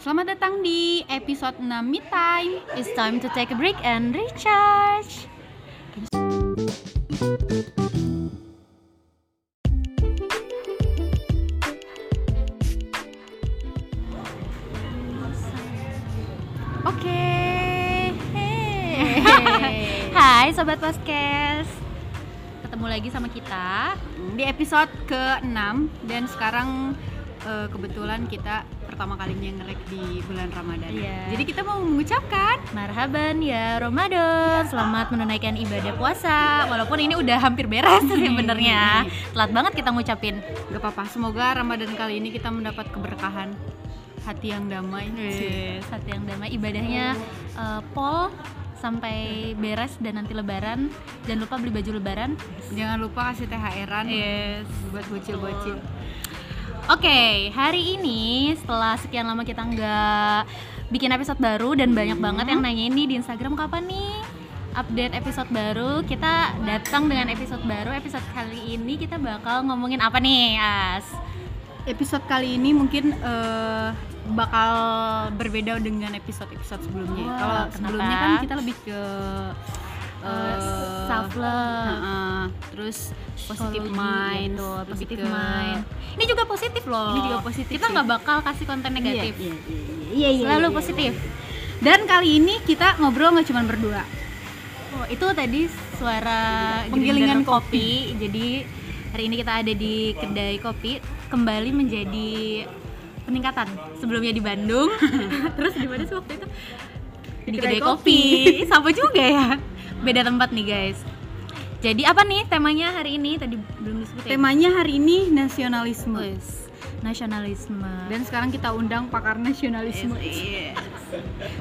Selamat datang di episode 6 Me Time. It's time to take a break and recharge. Oke. Hey. Hai sobat podcast. Ketemu lagi sama kita. Di episode ke-6 dan sekarang eh, kebetulan kita pertama kalinya nge di bulan Ramadan. Iya. Jadi kita mau mengucapkan Marhaban ya Ramadan. Selamat menunaikan ibadah puasa. Walaupun ini udah hampir beres sebenarnya. Telat banget kita ngucapin. gak apa-apa. Semoga Ramadan kali ini kita mendapat keberkahan hati yang damai. Saat yang damai ibadahnya eh, pol sampai beres dan nanti lebaran. Jangan lupa beli baju lebaran. Jangan lupa kasih THR-an Yes. buat bocil-bocil. Oke, hari ini setelah sekian lama kita nggak bikin episode baru dan banyak banget yang nanyain nih di Instagram kapan nih update episode baru. Kita datang dengan episode baru. Episode kali ini kita bakal ngomongin apa nih, As? Episode kali ini mungkin eh, bakal berbeda dengan episode-episode sebelumnya. Wah, Kalau sebelumnya kan kita lebih ke eh, self love. Heeh, terus positive Psikologi, mind, lebih positive ke- mind. Ini juga positif loh. Ini juga positif Kita nggak bakal kasih konten negatif. Iya, iya, iya, iya, Selalu iya, iya. positif. Dan kali ini kita ngobrol nggak cuma berdua. Oh, itu tadi suara Penggilingan grinder kopi. Jadi hari ini kita ada di kedai kopi kembali menjadi peningkatan. Sebelumnya di Bandung, terus di mana sih waktu itu? Di, kedai kedai, kopi. Sama juga ya. Beda tempat nih, guys. Jadi apa nih temanya hari ini? Tadi belum disebutin. Temanya hari ini nasionalisme. Wes, nasionalisme. Dan sekarang kita undang pakar nasionalisme.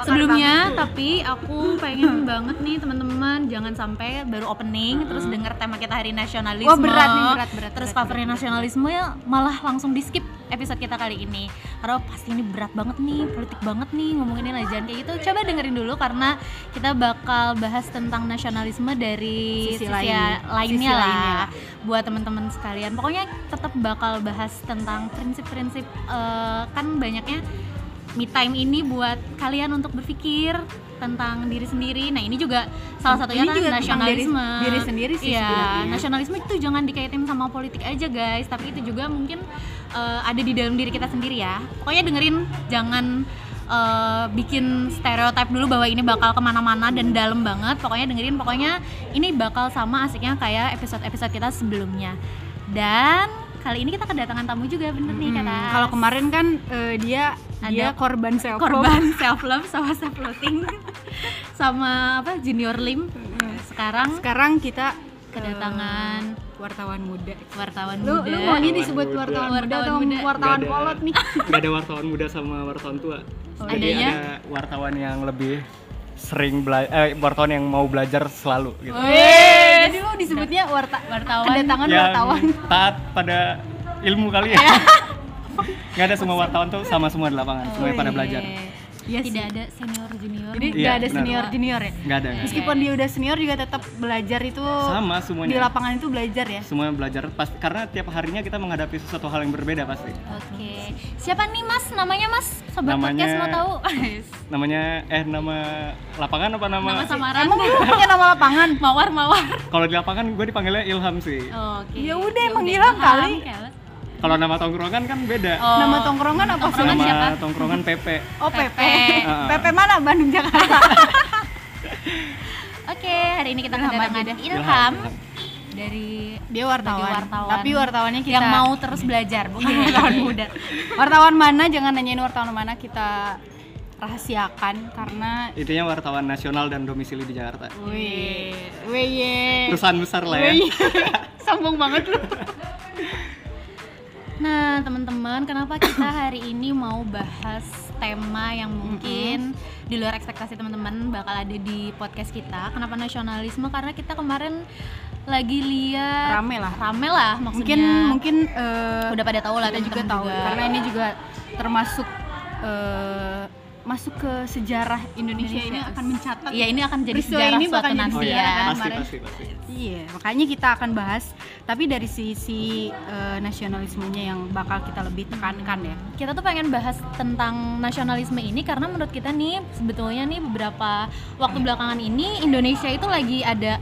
Sebelumnya, tapi aku pengen banget nih teman-teman jangan sampai baru opening terus denger tema kita hari nasionalisme. Wah, berat nih, berat, berat, Terus berat, covernya nasionalisme ya malah langsung di skip episode kita kali ini. Karena pasti ini berat banget nih, politik banget nih lah jangan kayak gitu. Coba dengerin dulu karena kita bakal bahas tentang nasionalisme dari Sisi sisi, lain. lainnya Sisi lah lainnya. buat teman-teman sekalian. Pokoknya tetap bakal bahas tentang prinsip-prinsip eh, kan banyaknya me time ini buat kalian untuk berpikir tentang diri sendiri. Nah, ini juga salah satunya Ini kan juga nasionalisme. diri- diri sendiri sih Iya, sebenarnya. nasionalisme itu jangan dikaitin sama politik aja, guys, tapi itu juga mungkin eh, ada di dalam diri kita sendiri ya. Pokoknya dengerin jangan eh, bikin stereotip dulu bahwa ini bakal ke mana-mana dan dalam banget. Pokoknya dengerin, pokoknya ini bakal sama asiknya kayak episode-episode kita sebelumnya. Dan kali ini kita kedatangan tamu juga bener nih Hmm, kata. Kalau kemarin kan eh, dia dia Ada korban self korban self love sama self loathing sama apa junior lim sekarang Sekarang kita kedatangan eh, wartawan muda. wartawan Lu, muda lu maunya Wartawan disebut muda. wartawan muda Wartawan atau muda. wartawan kolot nih? nggak ada wartawan muda sama wartawan tua Oh, jadi adanya? ada wartawan yang lebih sering belajar eh wartawan yang mau belajar selalu gitu. Weh, jadi lu disebutnya warta Wartawan. kedatangan yang wartawan. taat pada ilmu kali ya. Nggak ada semua wartawan tuh sama semua di lapangan semuanya pada belajar Iya tidak sih. ada senior junior Jadi Iya, nggak ada benar. senior junior ya. nggak ada ada. Meskipun dia udah senior juga tetap belajar itu sama di semuanya lapangan itu belajar ya. semuanya belajar pas karena tiap harinya kita menghadapi sesuatu hal yang berbeda pasti oke siapa nih mas namanya mas sobat Namanya- podcast mau tahu namanya eh nama lapangan apa nama, nama samaran Emang lu punya nama lapangan? mawar mawar kalau di lapangan gue dipanggilnya Ilham sih oke Ya udah, emang udah, Ilham kali. Kalau nama tongkrongan kan beda Oh, Nama tongkrongan apa sih? Tongkrongan nama siapa? tongkrongan PP Oh PP. Pepe. PP mana? Bandung Jakarta. oke hari ini kita Ilham kedatangan aja. Ilham dari Dia wartawan. Wartawan. Tapi wartawannya kita yang mau terus belajar bukan Iya. wartawan muda wartawan mana jangan nanyain wartawan mana kita rahasiakan karena intinya wartawan nasional dan domisili di Jakarta Wih, wih perusahaan besar lah ya. Sombong banget lu. Nah, teman-teman, kenapa kita hari ini mau bahas tema yang mungkin di luar ekspektasi teman-teman bakal ada di podcast kita? Kenapa nasionalisme? Karena kita kemarin lagi lihat Rame lah. rame lah maksudnya. Mungkin mungkin eh, udah pada tahu lah kita juga tahu karena ini juga termasuk eh, masuk ke sejarah Indonesia, ini Indonesia. akan mencatat Iya ini akan jadi Peristiwa sejarah ini suatu nanti Oh iya, ya. pasti, pasti, pasti. Iya, makanya kita akan bahas tapi dari sisi eh, nasionalismenya yang bakal kita lebih tekankan ya. Kita tuh pengen bahas tentang nasionalisme ini karena menurut kita nih sebetulnya nih beberapa waktu belakangan ini Indonesia itu lagi ada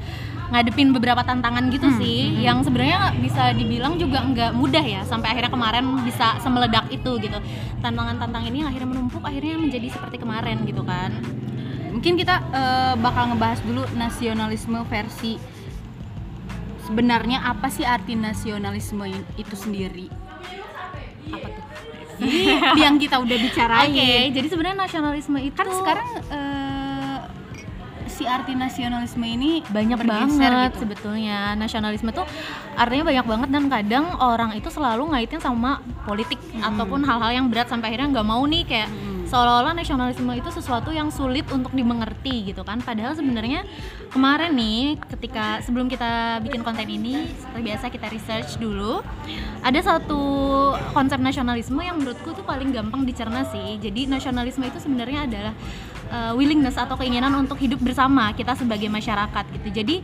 ngadepin beberapa tantangan gitu Hmm, sih hmm. yang sebenarnya bisa dibilang juga nggak mudah ya sampai akhirnya kemarin bisa semeledak itu gitu tantangan-tantangan ini akhirnya menumpuk akhirnya menjadi seperti kemarin gitu kan Mungkin kita eh, bakal ngebahas dulu nasionalisme versi sebenarnya apa sih arti nasionalisme itu sendiri? apa tuh yang kita udah Oke, bicarain. jadi sebenarnya nasionalisme itu Kan sekarang eh, si arti nasionalisme ini banyak banget gitu. sebetulnya nasionalisme tuh artinya banyak banget dan kadang orang itu selalu ngaitin sama politik ataupun hal-hal yang berat sampai akhirnya nggak mau nih kayak Hmm. seolah-olah nasionalisme itu sesuatu yang sulit untuk dimengerti gitu kan padahal sebenarnya kemarin nih ketika sebelum kita bikin konten ini seperti biasa kita research dulu ada satu konsep nasionalisme yang menurutku tuh paling gampang dicerna sih jadi nasionalisme itu sebenarnya adalah uh, willingness atau keinginan untuk hidup bersama kita sebagai masyarakat gitu. Jadi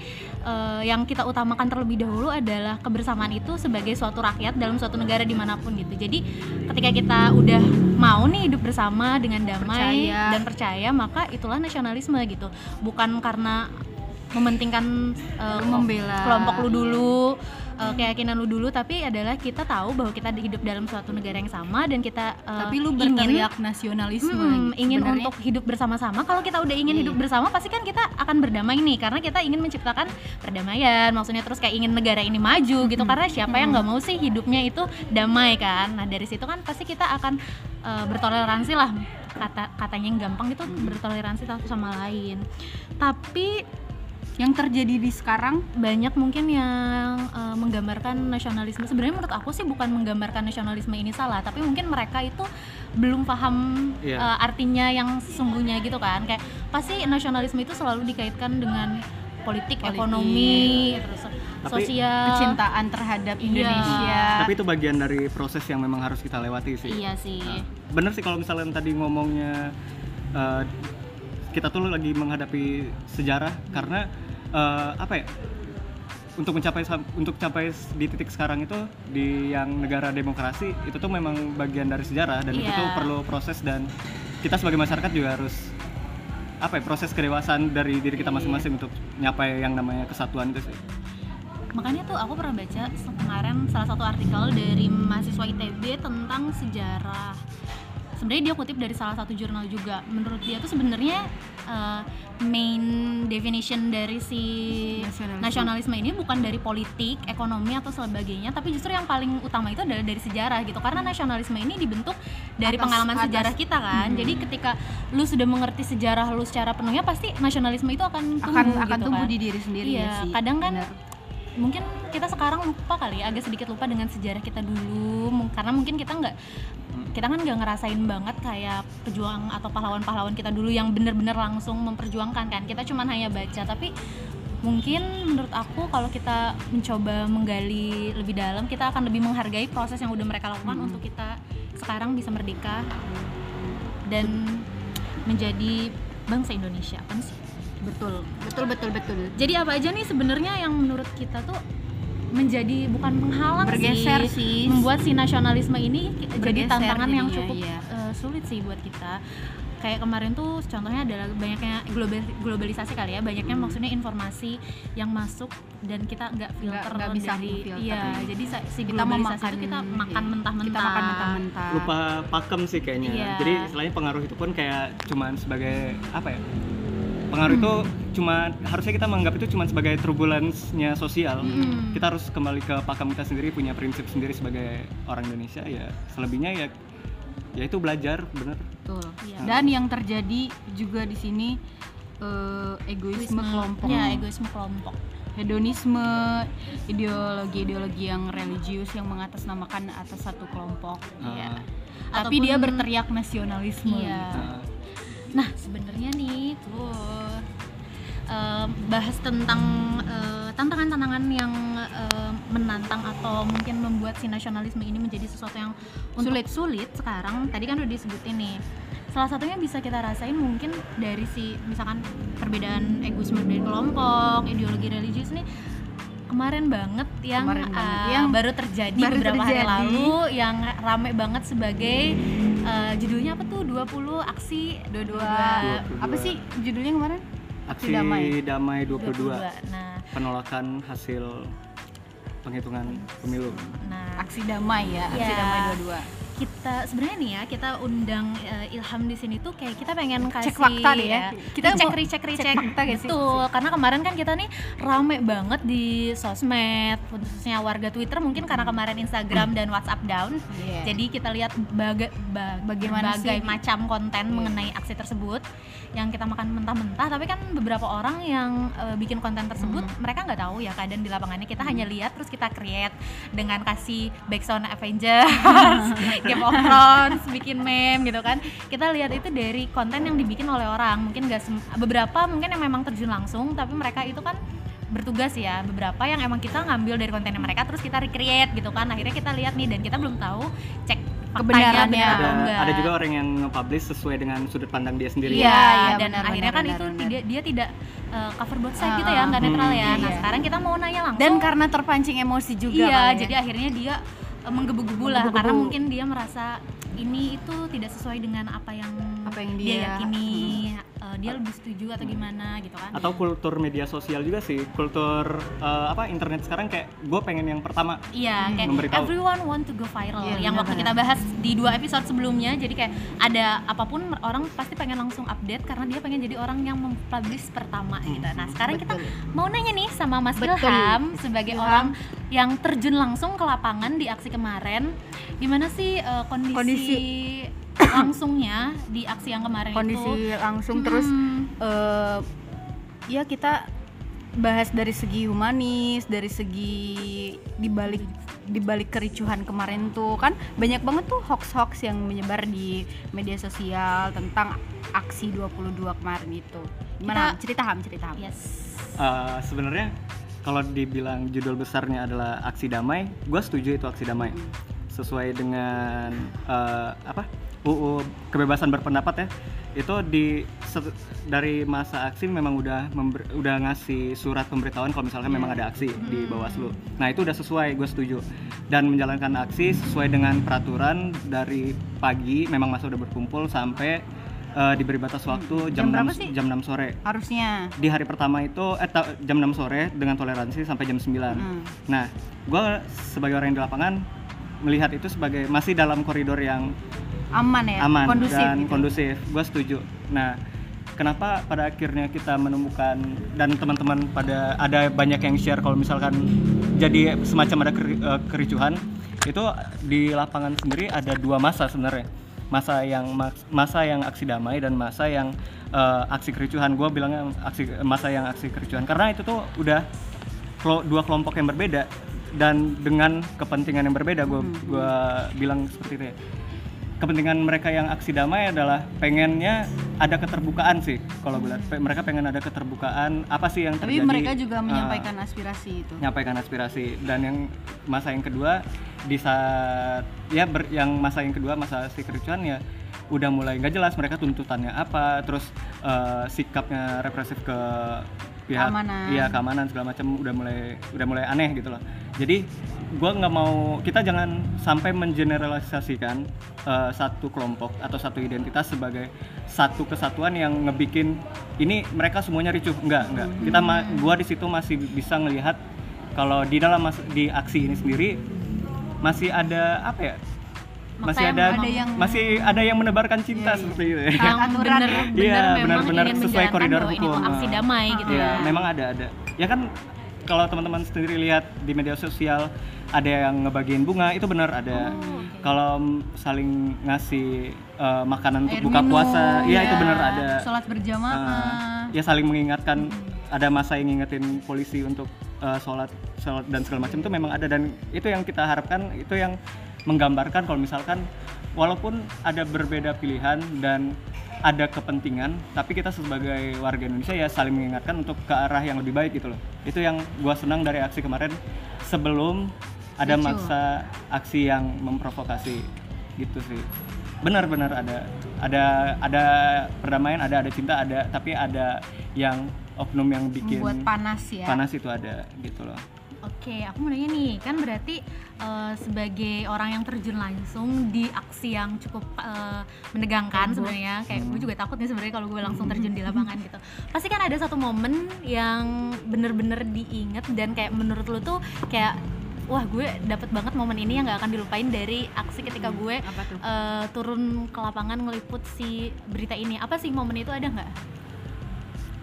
uh, yang kita utamakan terlebih dahulu adalah kebersamaan itu sebagai suatu rakyat dalam suatu negara di mana pun gitu. Jadi ketika kita udah mau nih hidup bersama dengan damai Percaya. dan percaya, maka itulah nasionalisme gitu. Bukan karena mementingkan uh, Membela. kelompok lu dulu uh, keyakinan lu dulu tapi adalah kita tahu bahwa kita hidup dalam suatu negara yang sama dan kita uh, Tapi lu ingin berteriak nasionalisme Mm, gitu. ingin Sebenarnya untuk hidup bersama-sama. Kalau kita udah ingin Iya. hidup bersama, pasti kan kita akan berdamai nih, karena kita ingin menciptakan perdamaian. Maksudnya terus kayak ingin negara ini maju gitu. Karena siapa yang nggak mau sih hidupnya itu damai kan? Nah dari situ kan pasti kita akan eh, bertoleransi lah. Kata katanya yang gampang itu bertoleransi satu sama lain. Tapi yang terjadi di sekarang banyak mungkin yang eh, menggambarkan nasionalisme sebenarnya menurut aku sih bukan menggambarkan nasionalisme ini salah tapi mungkin mereka itu belum paham Iya. eh, artinya yang sesungguhnya gitu kan kayak pasti nasionalisme itu selalu dikaitkan dengan politik, Politik. ekonomi terus Tapi sosial kecintaan terhadap Iya. Indonesia. Tapi itu bagian dari proses yang memang harus kita lewati sih. iya sih Nah, bener sih kalau misalnya tadi ngomongnya eh, kita tuh lagi menghadapi sejarah karena eh, apa ya untuk mencapai untuk capai di titik sekarang itu di yang negara demokrasi itu tuh memang bagian dari sejarah dan itu Iya. tuh perlu proses dan kita sebagai masyarakat juga harus apa ya proses kedewasaan dari diri kita masing-masing untuk nyapai yang namanya kesatuan itu sih. makanya tuh aku pernah baca kemarin salah satu artikel dari mahasiswa ITB tentang sejarah sebenarnya dia kutip dari salah satu jurnal juga menurut dia tuh sebenarnya uh, main definition dari si Nasionalisme. nasionalisme ini bukan dari politik ekonomi atau sebagainya tapi justru yang paling utama itu adalah dari sejarah gitu karena nasionalisme ini dibentuk dari Atas- pengalaman atas- sejarah kita kan Hmm. jadi ketika lu sudah mengerti sejarah lu secara penuhnya pasti nasionalisme itu akan tumbuh akan akan gitu tumbuh kan. di diri sendiri Iya, ya sih. kadang kan Bener. mungkin kita sekarang lupa kali ya, agak sedikit lupa dengan sejarah kita dulu karena mungkin kita nggak kita kan nggak ngerasain banget kayak pejuang atau pahlawan-pahlawan kita dulu yang bener-bener langsung memperjuangkan kan. Kita cuman hanya baca tapi mungkin menurut aku kalau kita mencoba menggali lebih dalam kita akan lebih menghargai proses yang udah mereka lakukan Hmm. untuk kita sekarang bisa merdeka dan menjadi bangsa Indonesia kan sih? Betul betul betul betul. Jadi apa aja nih sebenarnya yang menurut kita tuh menjadi bukan penghalang bergeser sih, sih membuat si nasionalisme ini jadi Bergeser tantangan yang cukup iya. eh, sulit sih buat kita kayak kemarin tuh contohnya adalah banyaknya global- globalisasi kali ya banyaknya Hmm. maksudnya informasi yang masuk dan kita nggak filter nggak bisa dari ngefilter, iya iya. jadi si kita globalisasi memakan itu kita iya. makan mentah-mentah kita makan mentah-mentah lupa pakem sih kayaknya. Iya. Jadi selain pengaruh itu pun kayak cuman sebagai apa ya? Pengaruh itu cuma harusnya kita menganggap itu cuma sebagai turbulensnya sosial. Mm. Kita harus kembali ke pakem kita sendiri punya prinsip sendiri sebagai orang Indonesia ya. Selebihnya ya ya itu belajar bener. betul Iya. dan yang terjadi juga di sini eh, egoisme kelompok ya egoisme kelompok hedonisme ideologi-ideologi yang religius yang mengatasnamakan atas satu kelompok Iya. Ah, tapi dia berteriak nasionalisme Iya. gitu. Ah. Nah, sebenarnya nih tuh eh, bahas tentang eh, tantangan-tantangan yang eh, menantang atau mungkin membuat si nasionalisme ini menjadi sesuatu yang untuk sulit sulit sekarang. Tadi kan udah disebutin nih. salah satunya bisa kita rasain mungkin dari si misalkan perbedaan egoisme dari kelompok ideologi religius nih kemarin banget yang, Kemarin banget, uh, yang baru terjadi baru beberapa hari terjadi. lalu yang rame banget sebagai uh, judulnya apa tuh 20 aksi dua-dua 22. apa sih judulnya kemarin Aksi damai. damai 22, 22. Nah, penolakan hasil penghitungan pemilu. nah aksi damai ya aksi Iya. damai dua-dua kita sebenarnya nih ya kita undang eh, Ilham di sini tuh kayak kita pengen kasih Cek fakta deh ya. kita Kita cek cek recheck fakta sih? betul karena kemarin kan kita nih rame banget di sosmed khususnya warga Twitter mungkin karena kemarin Instagram dan WhatsApp down Iya. jadi kita lihat baga, ba- Bagaimana berbagai sih? macam konten Iya. mengenai aksi tersebut yang kita makan mentah-mentah tapi kan beberapa orang yang eh, bikin konten tersebut Hmm. mereka nggak tahu ya keadaan di lapangannya kita hanya lihat terus kita create dengan kasih backsound Avengers Game of Thrones bikin meme gitu kan kita lihat itu dari konten yang dibikin oleh orang mungkin nggak sem- beberapa mungkin yang memang terjun langsung tapi mereka itu kan bertugas ya beberapa yang emang kita ngambil dari kontennya mereka terus kita recreate gitu kan akhirnya kita lihat nih dan kita belum tahu cek Kebenarannya. Ada, enggak ada juga orang yang nge-publish sesuai dengan sudut pandang dia sendiri. Iya, iya, dan benar, akhirnya benar, kan benar, itu benar. tidak dia tidak uh, cover both side Ah, gitu ya, nggak hmm, netral ya. Nah, iya. sekarang kita mau nanya langsung. dan karena terpancing emosi juga iya, ya. jadi akhirnya dia uh, menggebu-gebu lah Menggebu-gebu. karena mungkin dia merasa ini itu tidak sesuai dengan apa yang Apa yang dia, dia- yakini. Uh, dia lebih setuju atau gimana gitu kan. Atau kultur media sosial juga sih, kultur eh, apa internet sekarang kayak gue pengen yang pertama. Iya, kayak Memberitahu. everyone want to go viral. Iya, yang waktu kita bahas di dua episode sebelumnya, jadi kayak ada apa pun orang pasti pengen langsung update karena dia pengen jadi orang yang mempublish pertama gitu. Nah, sekarang kita Betul. mau nanya nih sama Mas Betul. Ilham sebagai Ilham. orang yang terjun langsung ke lapangan di aksi kemarin. Gimana sih eh, kondisi, Kondisi- langsungnya di aksi yang kemarin kondisi itu? langsung terus Hmm. eh, ya kita bahas dari segi humanis dari segi dibalik dibalik kericuhan kemarin tuh kan banyak banget tuh hoax-hoax yang menyebar di media sosial tentang aksi 22 kemarin itu gimana Kita- cerita ham cerita ham Yes. Eh, Sebenarnya kalau dibilang judul besarnya adalah aksi damai, gue setuju itu aksi damai. Sesuai dengan eh, apa UU kebebasan berpendapat ya, itu di dari masa aksi memang udah member- udah ngasih surat pemberitahuan kalau misalkan memang ada aksi di Bawaslu. Nah itu udah sesuai, gue setuju. Dan menjalankan aksi sesuai dengan peraturan dari pagi memang masa udah berkumpul sampai eh, diberi batas waktu Jam jam, berapa 6, sih? jam 6 sore harusnya di hari pertama itu eh, jam 6 sore dengan toleransi sampai jam 9 Hmm. nah gue sebagai orang yang di lapangan melihat itu sebagai masih dalam koridor yang aman ya? Aman kondusif dan gitu. kondusif. Gue setuju. Nah kenapa pada akhirnya kita menemukan dan teman-teman pada ada banyak yang share kalau misalkan jadi semacam ada eh, kericuhan itu di lapangan sendiri ada dua masa sebenarnya. Masa yang mas- masa yang aksi damai dan masa yang eh, aksi kericuhan. Gue bilangnya aksi masa yang aksi kericuhan. Karena itu tuh udah dua kelompok yang berbeda dan dengan kepentingan yang berbeda gue gua bilang seperti itu ya kepentingan mereka yang aksi damai adalah pengennya ada keterbukaan sih kalau gue lihat. Mereka pengen ada keterbukaan. Apa sih yang tapi terjadi? mereka juga Ah, menyampaikan aspirasi itu. menyampaikan aspirasi. Dan yang masa yang kedua di saat ya ber- yang masa yang kedua masa si kericuhan ya udah mulai nggak jelas mereka tuntutannya apa terus eh, sikapnya represif ke pihak Keamanan. iya keamanan segala macam udah mulai udah mulai aneh gitu loh jadi gua nggak mau kita jangan sampai mengeneralisasikan eh, satu kelompok atau satu identitas sebagai satu kesatuan yang ngebikin ini mereka semuanya ricuh enggak enggak kita ma- gua di situ masih bisa ngelihat kalau di dalam mas- di aksi ini sendiri masih ada apa ya masih ada, ada yang- masih ada yang menebarkan cinta Iya, iya. seperti itu ya. Aturan ya. Iya, benar-benar sesuai koridor ini hukum. aksi damai gitu Iya, ya. memang ada ada. Ya kan kalau teman-teman sendiri lihat di media sosial ada yang ngebagiin bunga itu benar ada. Oh, Kalau m- saling ngasih eh, makanan untuk Air buka minum, puasa, iya itu ya. benar ada. sholat berjamaah Eh, ya saling mengingatkan ada masa yang ngingetin polisi untuk eh, sholat sholat dan segala macam itu memang ada dan itu yang kita harapkan itu yang menggambarkan kalau misalkan walaupun ada berbeda pilihan dan ada kepentingan tapi kita sebagai warga Indonesia ya saling mengingatkan untuk ke arah yang lebih baik gitu loh. Itu yang gua senang dari aksi kemarin sebelum ada masa aksi yang memprovokasi gitu sih. Benar-benar ada ada ada perdamaian ada ada cinta ada tapi ada yang oknum yang bikin Membuat panas ya. panas itu ada gitu loh Oke, aku mau nanya nih, kan berarti eh, sebagai orang yang terjun langsung di aksi yang cukup eh, menegangkan sebenarnya, kayak gue juga takut nih sebenarnya kalau gue langsung terjun di lapangan gitu. Pasti kan ada satu momen yang bener-bener diinget dan kayak menurut lu tuh kayak wah gue dapet banget momen ini yang gak akan dilupain dari aksi ketika gue Apa tuh? eh, turun ke lapangan ngeliput si berita ini. Apa sih momen itu ada nggak?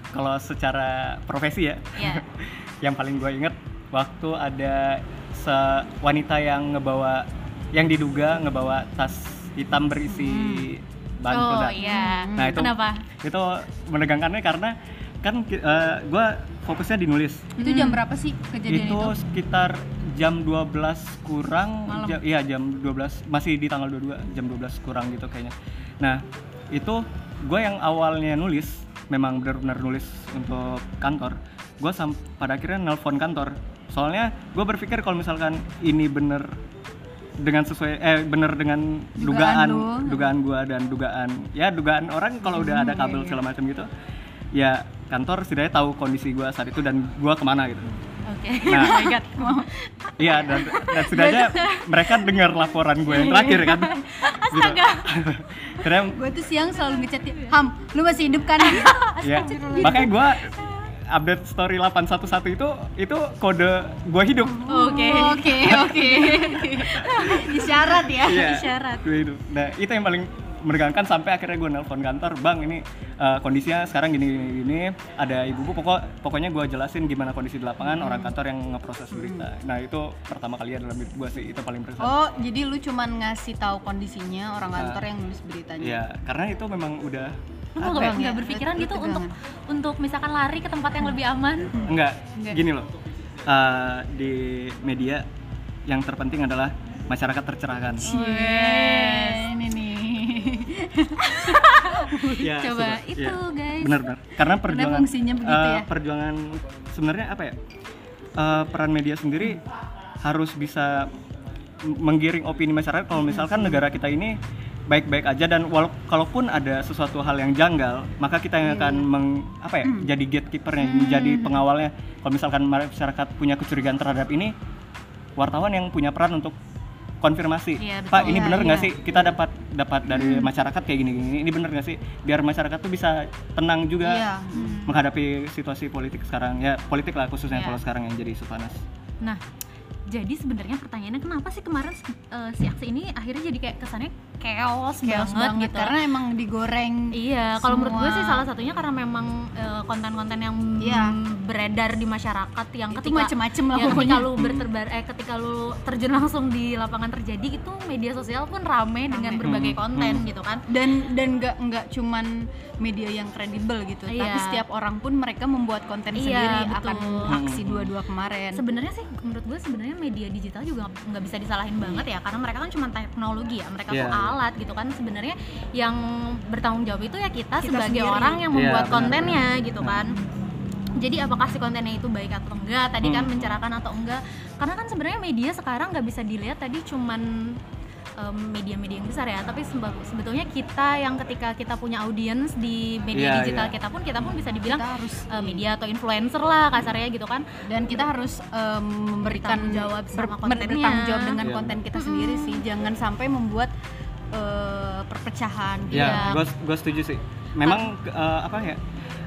kalau secara profesi ya Ya. yang paling gue inget waktu ada se- wanita yang ngebawa yang diduga ngebawa tas hitam berisi bahan oh peledak. iya. Nah, itu Kenapa? itu menegangkannya karena kan gue fokusnya di nulis Itu jam berapa sih kejadian itu, itu? sekitar jam 12 kurang Malam. ja- iya jam 12 masih di tanggal 22 jam 12 kurang gitu kayaknya nah itu gue yang awalnya nulis memang benar-benar nulis untuk kantor gue pada akhirnya nelpon kantor soalnya gue berpikir kalau misalkan ini bener dengan sesuai eh bener dengan Dugaan dugaan dugaan gue dan dugaan ya dugaan orang kalau udah ada Hmm, kabel iya, iya. segala macam gitu ya kantor setidaknya tahu kondisi gue saat itu dan gue ke mana gitu Oke. nah Oh my god, mau. Iya dan, dan setidaknya mereka dengar laporan gue yang terakhir kan. Astaga. Karena Gue tuh siang selalu ngechat Ham, lu masih hidup kan? ya makanya gue update story 811 itu itu kode gue hidup. Oke. Oke, oke. Isyarat ya. Iya. isyarat. Gue hidup. Nah itu yang paling menegangkan sampai akhirnya gue nelpon kantor, bang ini eh, kondisinya sekarang gini gini, gini. ada ibu bu pokok pokoknya gue jelasin gimana kondisi di lapangan orang kantor yang ngeproses berita. Nah itu pertama kali dalam hidup gue sih itu paling berkesan. Oh, jadi lu cuman ngasih tahu kondisinya orang kantor yang nulis beritanya. Iya karena itu memang udah Lu apa nggak nggak berpikiran gitu untuk untuk misalkan lari ke tempat yang lebih aman? Enggak, Enggak. gini loh. Eh, di media yang terpenting adalah masyarakat tercerahkan. Yes, ini nih. Ya, Coba sudah. itu, Ya, guys. Benar-benar. Karena perjuangan fungsinya begitu eh, ya? Perjuangan sebenarnya apa ya? Eh, peran media sendiri harus bisa menggiring opini masyarakat kalau misalkan negara kita ini baik-baik aja dan walau kalaupun ada sesuatu hal yang janggal maka kita yang akan meng, apa ya jadi gatekeepernya jadi pengawalnya. Kalau misalkan masyarakat punya kecurigaan terhadap ini wartawan yang punya peran untuk konfirmasi Iya, betul. pak ini Iya, bener nggak iya. sih? Kita dapat dapat dari masyarakat kayak gini gini ini bener nggak sih? Biar masyarakat tuh bisa tenang juga Iya. menghadapi situasi politik sekarang. Ya politik lah khususnya Iya. kalau sekarang yang jadi isu panas. Nah, jadi sebenarnya pertanyaannya kenapa sih kemarin eh, si aksi ini akhirnya jadi kayak kesannya chaos, Chaos banget, banget gitu. karena emang digoreng. Iya, kalau menurut gue sih salah satunya karena memang eh, konten-konten yang mm, beredar di masyarakat yang Itu ketika macem-macem lah ya, ketika pokoknya. lu berterbar eh ketika lu terjun langsung di lapangan terjadi itu media sosial pun rame dengan Rame. berbagai Hmm, konten hmm. gitu kan. dan dan nggak nggak cuman media yang kredibel gitu tapi Iya. setiap orang pun mereka membuat konten Iya, sendiri betul. akan aksi dua-dua kemarin Sebenarnya sih menurut gue sebenarnya media digital juga nggak- bisa disalahin banget ya karena mereka kan cuma teknologi ya mereka Iya, tuh. Alat gitu kan sebenarnya yang bertanggung jawab itu ya kita, Kita sebagai sendiri. orang yang membuat benar, kontennya gitu Nah. kan jadi apakah si kontennya itu baik atau enggak tadi kan Hmm. mencerahkan atau enggak karena kan sebenarnya media sekarang nggak bisa dilihat tadi cuman media-media yang besar ya tapi sebetulnya kita yang ketika kita punya audiens di media Iya, digital iya. kita pun kita pun bisa dibilang kita harus eh, media atau influencer lah kasarnya gitu kan dan kita harus em, memberikan Bertanggung jawab sama kontennya. bertanggung jawab dengan Iya. konten kita sendiri sih jangan sampai membuat eh, perpecahan. Ya, gue gue setuju sih. Memang eh, apa ya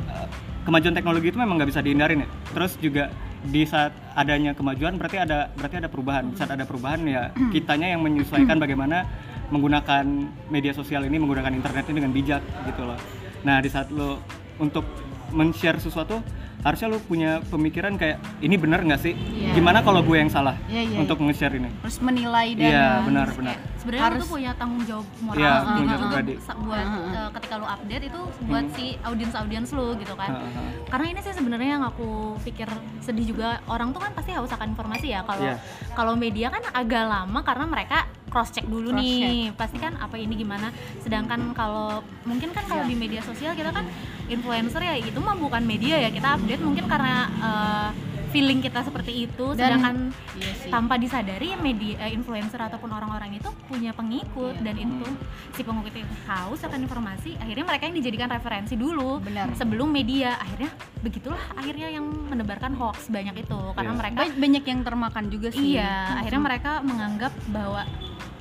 eh, kemajuan teknologi itu memang nggak bisa dihindarin ya. Terus juga di saat adanya kemajuan berarti ada berarti ada perubahan. Di saat ada perubahan ya kitanya yang menyesuaikan bagaimana menggunakan media sosial ini menggunakan internet ini dengan bijak gitu loh. Nah di saat lo untuk men-share sesuatu harusnya lo punya pemikiran kayak ini benar nggak sih? Iya. Gimana kalau gue yang salah Iya, iya, untuk nge-share ini? terus menilai dan Iya benar benar. Kayak sebenarnya Harus- tuh punya tanggung jawab moral juga pribadi. sa- buat eh, ketika lu update itu buat Hmm. si audiens audiens lu gitu kan Heeh. karena ini sih sebenarnya yang aku pikir sedih juga orang tuh kan pasti haus akan informasi ya kalau Iya. kalau media kan agak lama karena mereka cross check dulu Cross nih pasti kan apa ini gimana sedangkan kalau mungkin kan kalau Iya. di media sosial kita kan influencer ya itu mah bukan media ya kita update mungkin karena eh, feeling kita seperti itu Dan- sedangkan Iya sih. tanpa disadari media eh, influencer ataupun orang-orang itu punya pengikut Iya. dan itu si pengikut itu haus akan informasi akhirnya mereka yang dijadikan referensi dulu Benar. sebelum media akhirnya begitulah akhirnya yang menebarkan hoax banyak itu karena Iya. mereka Ba- banyak yang termakan juga sih. iya akhirnya mereka menganggap bahwa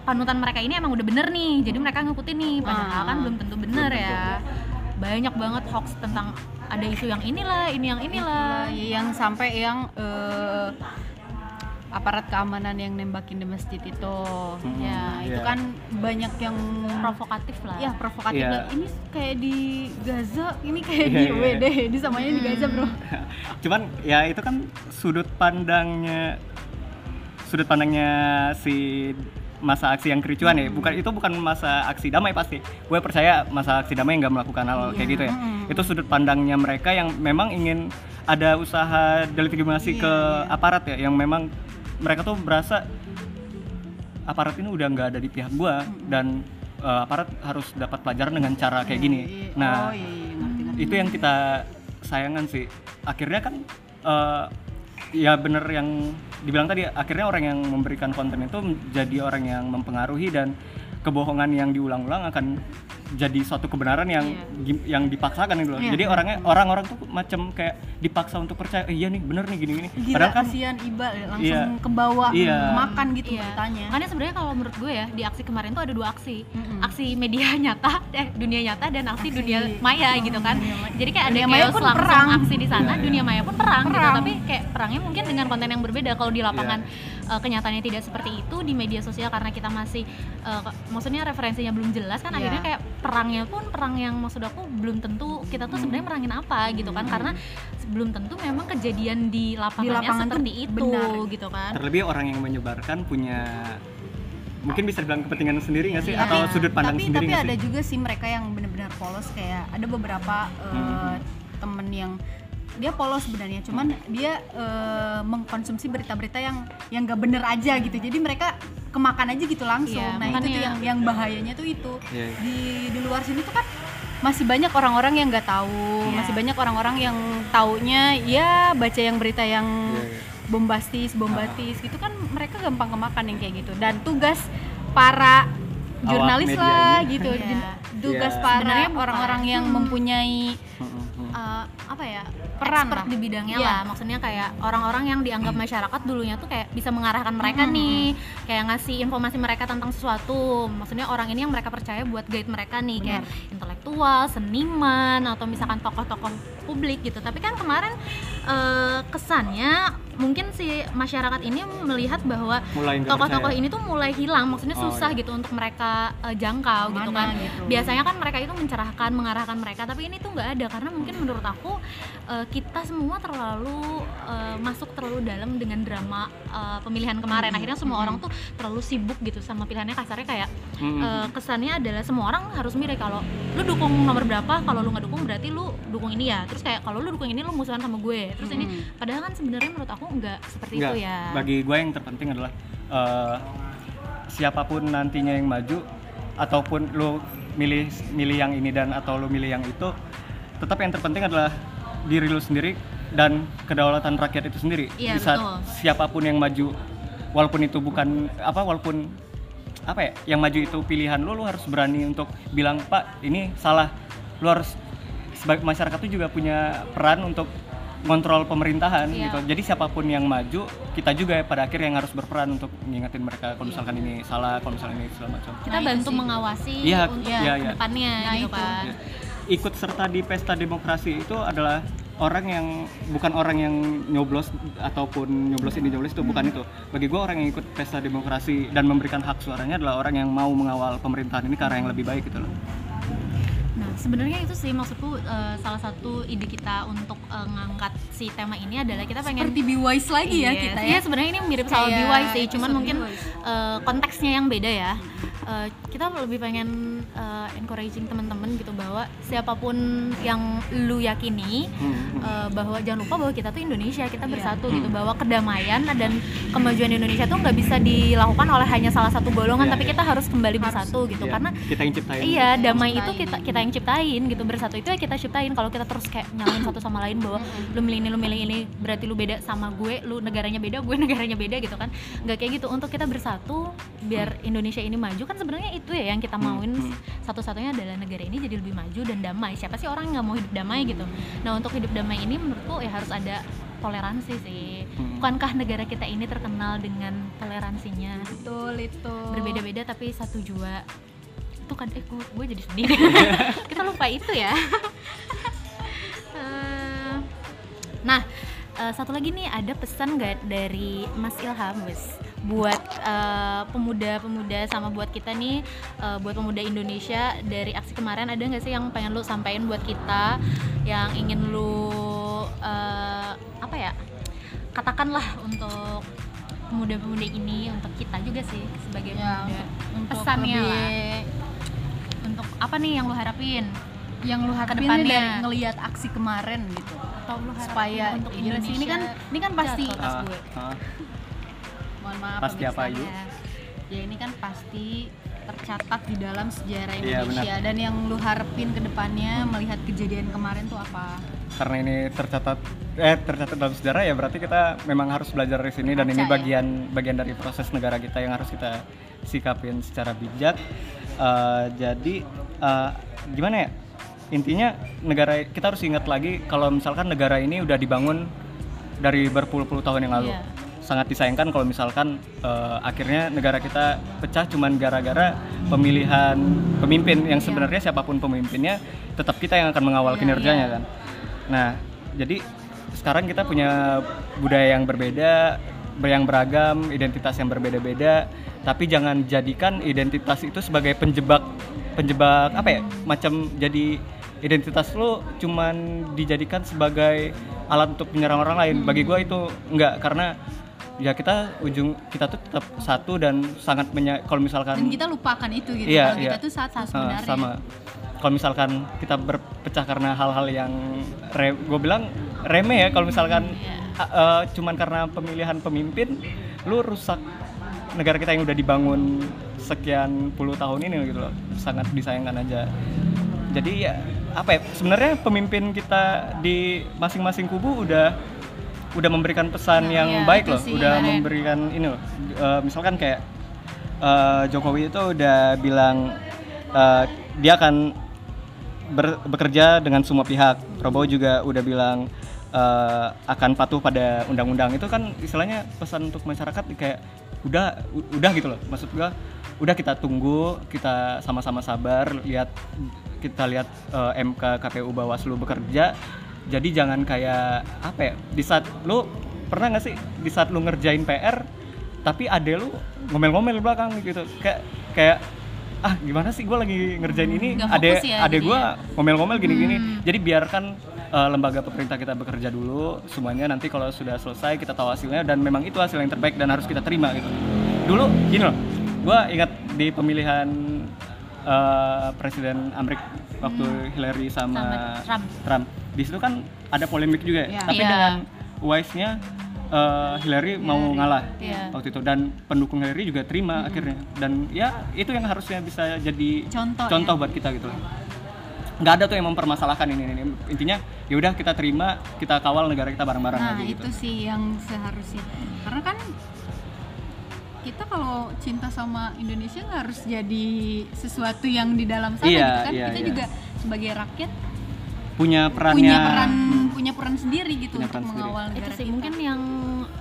panutan mereka ini emang udah bener nih jadi mereka ngikutin nih padahal Ah. kan belum tentu bener ya banyak banget hoax tentang ada isu yang inilah ini yang inilah yang sampai yang eh, aparat keamanan yang nembakin di masjid itu. Hmm, ya, itu iya. kan banyak yang provokatif lah ya provokatif Iya. lah. Ini kayak di Gaza, ini kayak Iya, di iya, WD, di samanya di Gaza, Bro. cuman ya itu kan sudut pandangnya sudut pandangnya si masa aksi yang kericuan ya. Bukan itu bukan masa aksi damai pasti. Gue percaya masa aksi damai nggak melakukan hal kayak gitu ya. Mm. itu sudut pandangnya mereka yang memang ingin ada usaha delegitimasi ke aparat ya yang memang mereka tuh berasa aparat ini udah nggak ada di pihak gue dan eh, aparat harus dapat pelajaran dengan cara kayak gini. Iya. nah oh iya, iya ngerti ngerti. itu yang kita sayangkan sih. Akhirnya kan eh, ya bener yang dibilang tadi akhirnya orang yang memberikan konten itu jadi orang yang mempengaruhi dan kebohongan yang diulang-ulang akan jadi suatu kebenaran yang gim- yang dipaksakan gitu loh. Iya. Jadi orangnya orang-orang tuh macam kayak dipaksa untuk percaya, eh, iya nih bener nih gini-gini. Gila Padahal kan kasihan Iba langsung Iya. ke bawah Iya. makan gitu Iya. beritanya. Makanya sebenarnya kalau menurut gue ya di aksi kemarin tuh ada dua aksi, Mm-mm. aksi media nyata, eh dunia nyata dan aksi, Aksi- dunia maya gitu kan. maya. Jadi kayak ada Dunia maya chaos pun langsung perang. aksi di sana, Iya, dunia maya pun perang, gitu. Perang. Tapi kayak perangnya mungkin dengan konten yang berbeda. Kalau di lapangan eh, kenyataannya tidak seperti itu di media sosial karena kita masih eh, ke- maksudnya referensinya belum jelas kan Iya. akhirnya kayak perangnya pun perang yang maksud aku belum tentu kita tuh sebenarnya merangin apa gitu kan karena belum tentu memang kejadian di lapangannya lapangan tuh seperti itu benar. gitu kan. terlebih orang yang menyebarkan punya mungkin bisa dibilang kepentingan sendiri nggak sih Iya. atau sudut pandang tapi sendiri tapi ada sih? juga sih mereka yang benar-benar polos kayak ada beberapa Hmm. temen yang dia polos sebenarnya cuman dia eh, mengkonsumsi berita-berita yang yang nggak bener aja gitu jadi mereka kemakan aja gitu langsung Iya, nah itu tuh yang yang bahayanya tuh itu Iya, iya. di di luar sini tuh kan masih banyak orang-orang yang nggak tahu Iya. masih banyak orang-orang yang taunya ya baca yang berita yang Iya, iya. bombastis bombastis gitu kan mereka gampang kemakan yang kayak gitu dan tugas para jurnalis lah gitu Iya. Tugas Iya. para orang-orang yang mempunyai Hmm, hmm, hmm. Eh, apa ya Peran expert lah. di bidangnya Iya. lah. Maksudnya kayak orang-orang yang dianggap masyarakat dulunya tuh kayak bisa mengarahkan mereka nih kayak ngasih informasi mereka tentang sesuatu. Maksudnya orang ini yang mereka percaya buat guide mereka nih kayak intelektual seniman atau misalkan tokoh-tokoh publik gitu. Tapi kan kemarin eh, kesannya mungkin si masyarakat ini melihat bahwa tokoh-tokoh ini tuh mulai hilang. Maksudnya Oh, susah iya. gitu untuk mereka eh, jangkau gitu Mana kan. gitu. biasanya kan mereka itu mencerahkan mengarahkan mereka tapi ini tuh nggak ada. Karena mungkin menurut aku eh, kita semua terlalu eh, masuk terlalu dalam dengan drama eh, pemilihan kemarin. Akhirnya semua orang tuh terlalu sibuk gitu sama pilihannya. Kasarnya kayak Hmm, hmm, eh, kesannya adalah semua orang harus mirip kalau lu dukung nomor berapa kalau lu nggak dukung berarti lu dukung ini ya. Terus kayak kalau lu dukung ini lu musuhan sama gue. Terus ini Hmm. padahal kan sebenarnya menurut aku nggak seperti Enggak, itu ya. Bagi gue yang terpenting adalah eh, siapa pun nantinya yang maju ataupun lu milih milih yang ini dan atau lu milih yang itu tetap yang terpenting adalah diri lu sendiri dan kedaulatan rakyat itu sendiri. Iya, di saat betul. siapa pun yang maju walaupun itu bukan apa walaupun apa ya yang maju itu pilihan lu lu harus berani untuk bilang pak ini salah. Lu harus sebagai masyarakat itu juga punya peran untuk ngontrol pemerintahan Iya. gitu jadi siapa pun yang maju kita juga pada akhirnya yang harus berperan untuk ngingetin mereka kalau misalkan ini salah kalau misalkan ini segala macam kita Nah, bantu sih. mengawasi Iya, untuk iya, iya. ke depannya Nah, gitu itu. kan Ya. ikut serta di pesta demokrasi itu adalah orang yang bukan orang yang nyoblos ataupun nyoblos ini nyoblos itu bukan itu bagi gue orang yang ikut pesta demokrasi dan memberikan hak suaranya adalah orang yang mau mengawal pemerintahan ini ke arah yang lebih baik gitu loh Nah, sebenarnya itu sih maksudku eh, salah satu ide kita untuk eh, ngangkat si tema ini adalah kita pengen seperti be wise lagi ya Iya, kita Iya, ya sebenarnya ini mirip sama Kayak BY sih, cuman mungkin eh, konteksnya yang beda ya. Eh, kita lebih pengen eh, encouraging teman-teman gitu bahwa siapa pun yang lu yakini eh, bahwa jangan lupa bahwa kita tuh Indonesia, kita Iya. bersatu gitu Hmm. bahwa kedamaian dan kemajuan Indonesia tuh nggak bisa dilakukan oleh hanya salah satu golongan, Iya, tapi iya. kita harus kembali bersatu gitu. Iya, karena kita yang ciptain. Iya, damai ciptain. itu kita kita yang ciptain gitu. Bersatu itu ya kita ciptain. Kalau kita terus kayak nyalain satu sama lain bahwa lu milih ini lu milih ini berarti lu beda sama gue lu negaranya beda gue negaranya beda gitu kan. Nggak kayak gitu. Untuk kita bersatu biar Indonesia ini maju kan sebenarnya itu ya yang kita mauin. Hmm. satu-satunya adalah negara ini jadi lebih maju dan damai. Siapa sih orang nggak mau hidup damai gitu? Nah untuk hidup damai ini menurutku ya harus ada toleransi sih. Hmm. bukankah negara kita ini terkenal dengan toleransinya? Betul itu. Berbeda-beda tapi satu jua. Itu kan eh gue, gue jadi sedih. Kita lupa itu ya. Eh, nah eh, satu lagi nih ada pesan gak dari Mas Ilham wes buat eh, pemuda-pemuda sama buat kita nih eh, buat pemuda Indonesia dari aksi kemarin ada nggak sih yang pengen lu sampaikan buat kita? Yang ingin lu eh, apa ya katakanlah untuk pemuda-pemuda ini untuk kita juga sih sebagai Ya, pemuda. untuk pesannya lebih lah untuk apa nih yang lu harapin? Yang lu harapin dari ngelihat aksi kemarin gitu atau lu supaya untuk sih, ini kan Indonesia ini kan pasti. Gue. Ah. mohon maaf Pasti apa, pemirsanya. ya ini kan pasti tercatat di dalam sejarah Iya, Indonesia. dan yang lu harapin ke depannya melihat kejadian kemarin tuh apa? Karena ini tercatat eh tercatat dalam sejarah ya berarti kita memang harus belajar dari sini. Dan ini ya. bagian bagian dari proses negara kita yang harus kita sikapin secara bijak. Eh, jadi eh, gimana ya intinya negara kita harus ingat lagi kalau misalkan negara ini udah dibangun dari berpuluh-puluh tahun yang lalu Iya. sangat disayangkan kalau misalkan eh, akhirnya negara kita pecah cuman gara-gara pemilihan pemimpin yang sebenarnya siapa pun pemimpinnya tetap kita yang akan mengawal Iya, kinerjanya iya. kan Nah, jadi sekarang kita punya budaya yang berbeda, yang beragam, identitas yang berbeda-beda, tapi jangan jadikan identitas itu sebagai penjebak penjebak apa ya? Macam jadi identitas lo cuman dijadikan sebagai alat untuk menyerang orang lain. Bagi gua itu enggak karena ya kita ujung kita tuh tetap satu dan sangat menya kalau misalkan dan kita lupakan itu gitu Iya, kalau kita iya. tuh satu Uh, sebenarnya sama kalau misalkan kita berpecah karena hal-hal yang gue bilang remeh ya kalau misalkan Iya. uh, uh, cuman karena pemilihan pemimpin lu rusak negara kita yang udah dibangun sekian puluh tahun ini gitu loh sangat disayangkan aja jadi ya apa ya sebenarnya pemimpin kita di masing-masing kubu udah udah memberikan pesan Nah, yang iya, baik loh sih, udah kemarin. memberikan ini loh uh, misalkan kayak uh, Jokowi itu udah bilang uh, dia akan ber- bekerja dengan semua pihak. Prabowo juga udah bilang uh, akan patuh pada undang-undang. Itu kan istilahnya pesan untuk masyarakat kayak udah udah gitu loh. Maksud gua udah kita tunggu, kita sama-sama sabar lihat kita lihat uh, MK KPU Bawaslu bekerja. Jadi jangan kayak apa ya? Di saat lu pernah nggak sih di saat lu ngerjain PR tapi ade lu ngomel-ngomel di belakang gitu kayak kayak ah gimana sih gue lagi ngerjain ini Nggak ade fokus ya ade gue ngomel-ngomel gini-gini jadi biarkan uh, lembaga pemerintah kita bekerja dulu semuanya nanti kalau sudah selesai kita tahu hasilnya dan memang itu hasil yang terbaik dan harus kita terima gitu dulu gini loh gue ingat di pemilihan uh, presiden Amerika waktu Hillary sama, Sama Trump. Trump di situ kan ada polemik juga ya Iya. tapi Iya. dengan wise-nya uh, Hillary mau ngalah Iya. waktu itu dan pendukung Hillary juga terima akhirnya dan ya itu yang harusnya bisa jadi Contoh, ya. buat kita gitu nggak ada tuh yang mempermasalahkan ini, ini. intinya ya udah kita terima kita kawal negara kita bareng-bareng nah lagi gitu itu sih yang seharusnya karena kan kita kalau cinta sama Indonesia nggak harus jadi sesuatu yang di dalam sana Iya, gitu kan iya, kita iya. juga sebagai rakyat punya perannya punya peran punya peran sendiri gitu Punya untuk peran sendiri. mengawal itu negara sih kita. mungkin yang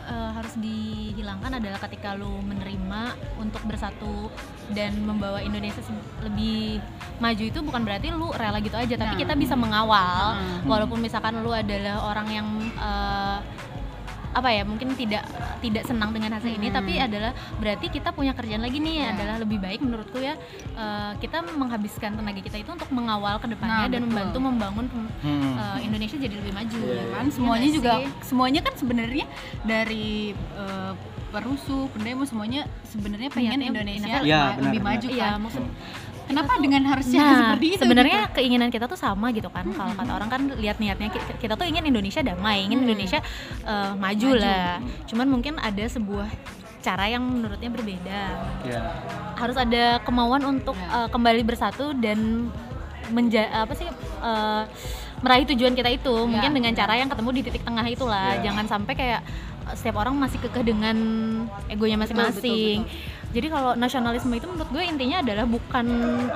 eh, harus dihilangkan adalah ketika lu menerima untuk bersatu dan membawa Indonesia lebih maju itu bukan berarti lu rela gitu aja tapi Nah. kita bisa mengawal Nah. walaupun misalkan lu adalah orang yang eh, apa ya mungkin tidak tidak senang dengan hasil ini Hmm. tapi adalah berarti kita punya kerjaan lagi nih Ya. adalah lebih baik menurutku ya eh, kita menghabiskan tenaga kita itu untuk mengawal ke depannya Nah, dan betul. membantu membangun pem- Hmm. eh, Indonesia jadi lebih maju Iya, kan Iya semuanya nggak juga sih? semuanya kan sebenarnya dari eh, perusuh pendemo semuanya sebenarnya pengen Indonesia Iya, ma- benar, lebih benar. maju Iya, kan maksud kenapa dengan harusnya nah, seperti itu sebenarnya gitu? keinginan kita tuh sama gitu kan kalau kata orang kan lihat niatnya ki- kita tuh ingin Indonesia damai ingin Hmm. Indonesia eh, maju, Maju. lah cuman mungkin ada sebuah cara yang menurutnya berbeda ya harus ada kemauan untuk Ya. eh, kembali bersatu dan menja apa sih eh, meraih tujuan kita itu mungkin dengan cara yang ketemu di titik tengah itulah Ya. jangan sampai kayak setiap orang masih kekeh dengan egonya masing-masing jadi kalau nasionalisme itu menurut gue intinya adalah bukan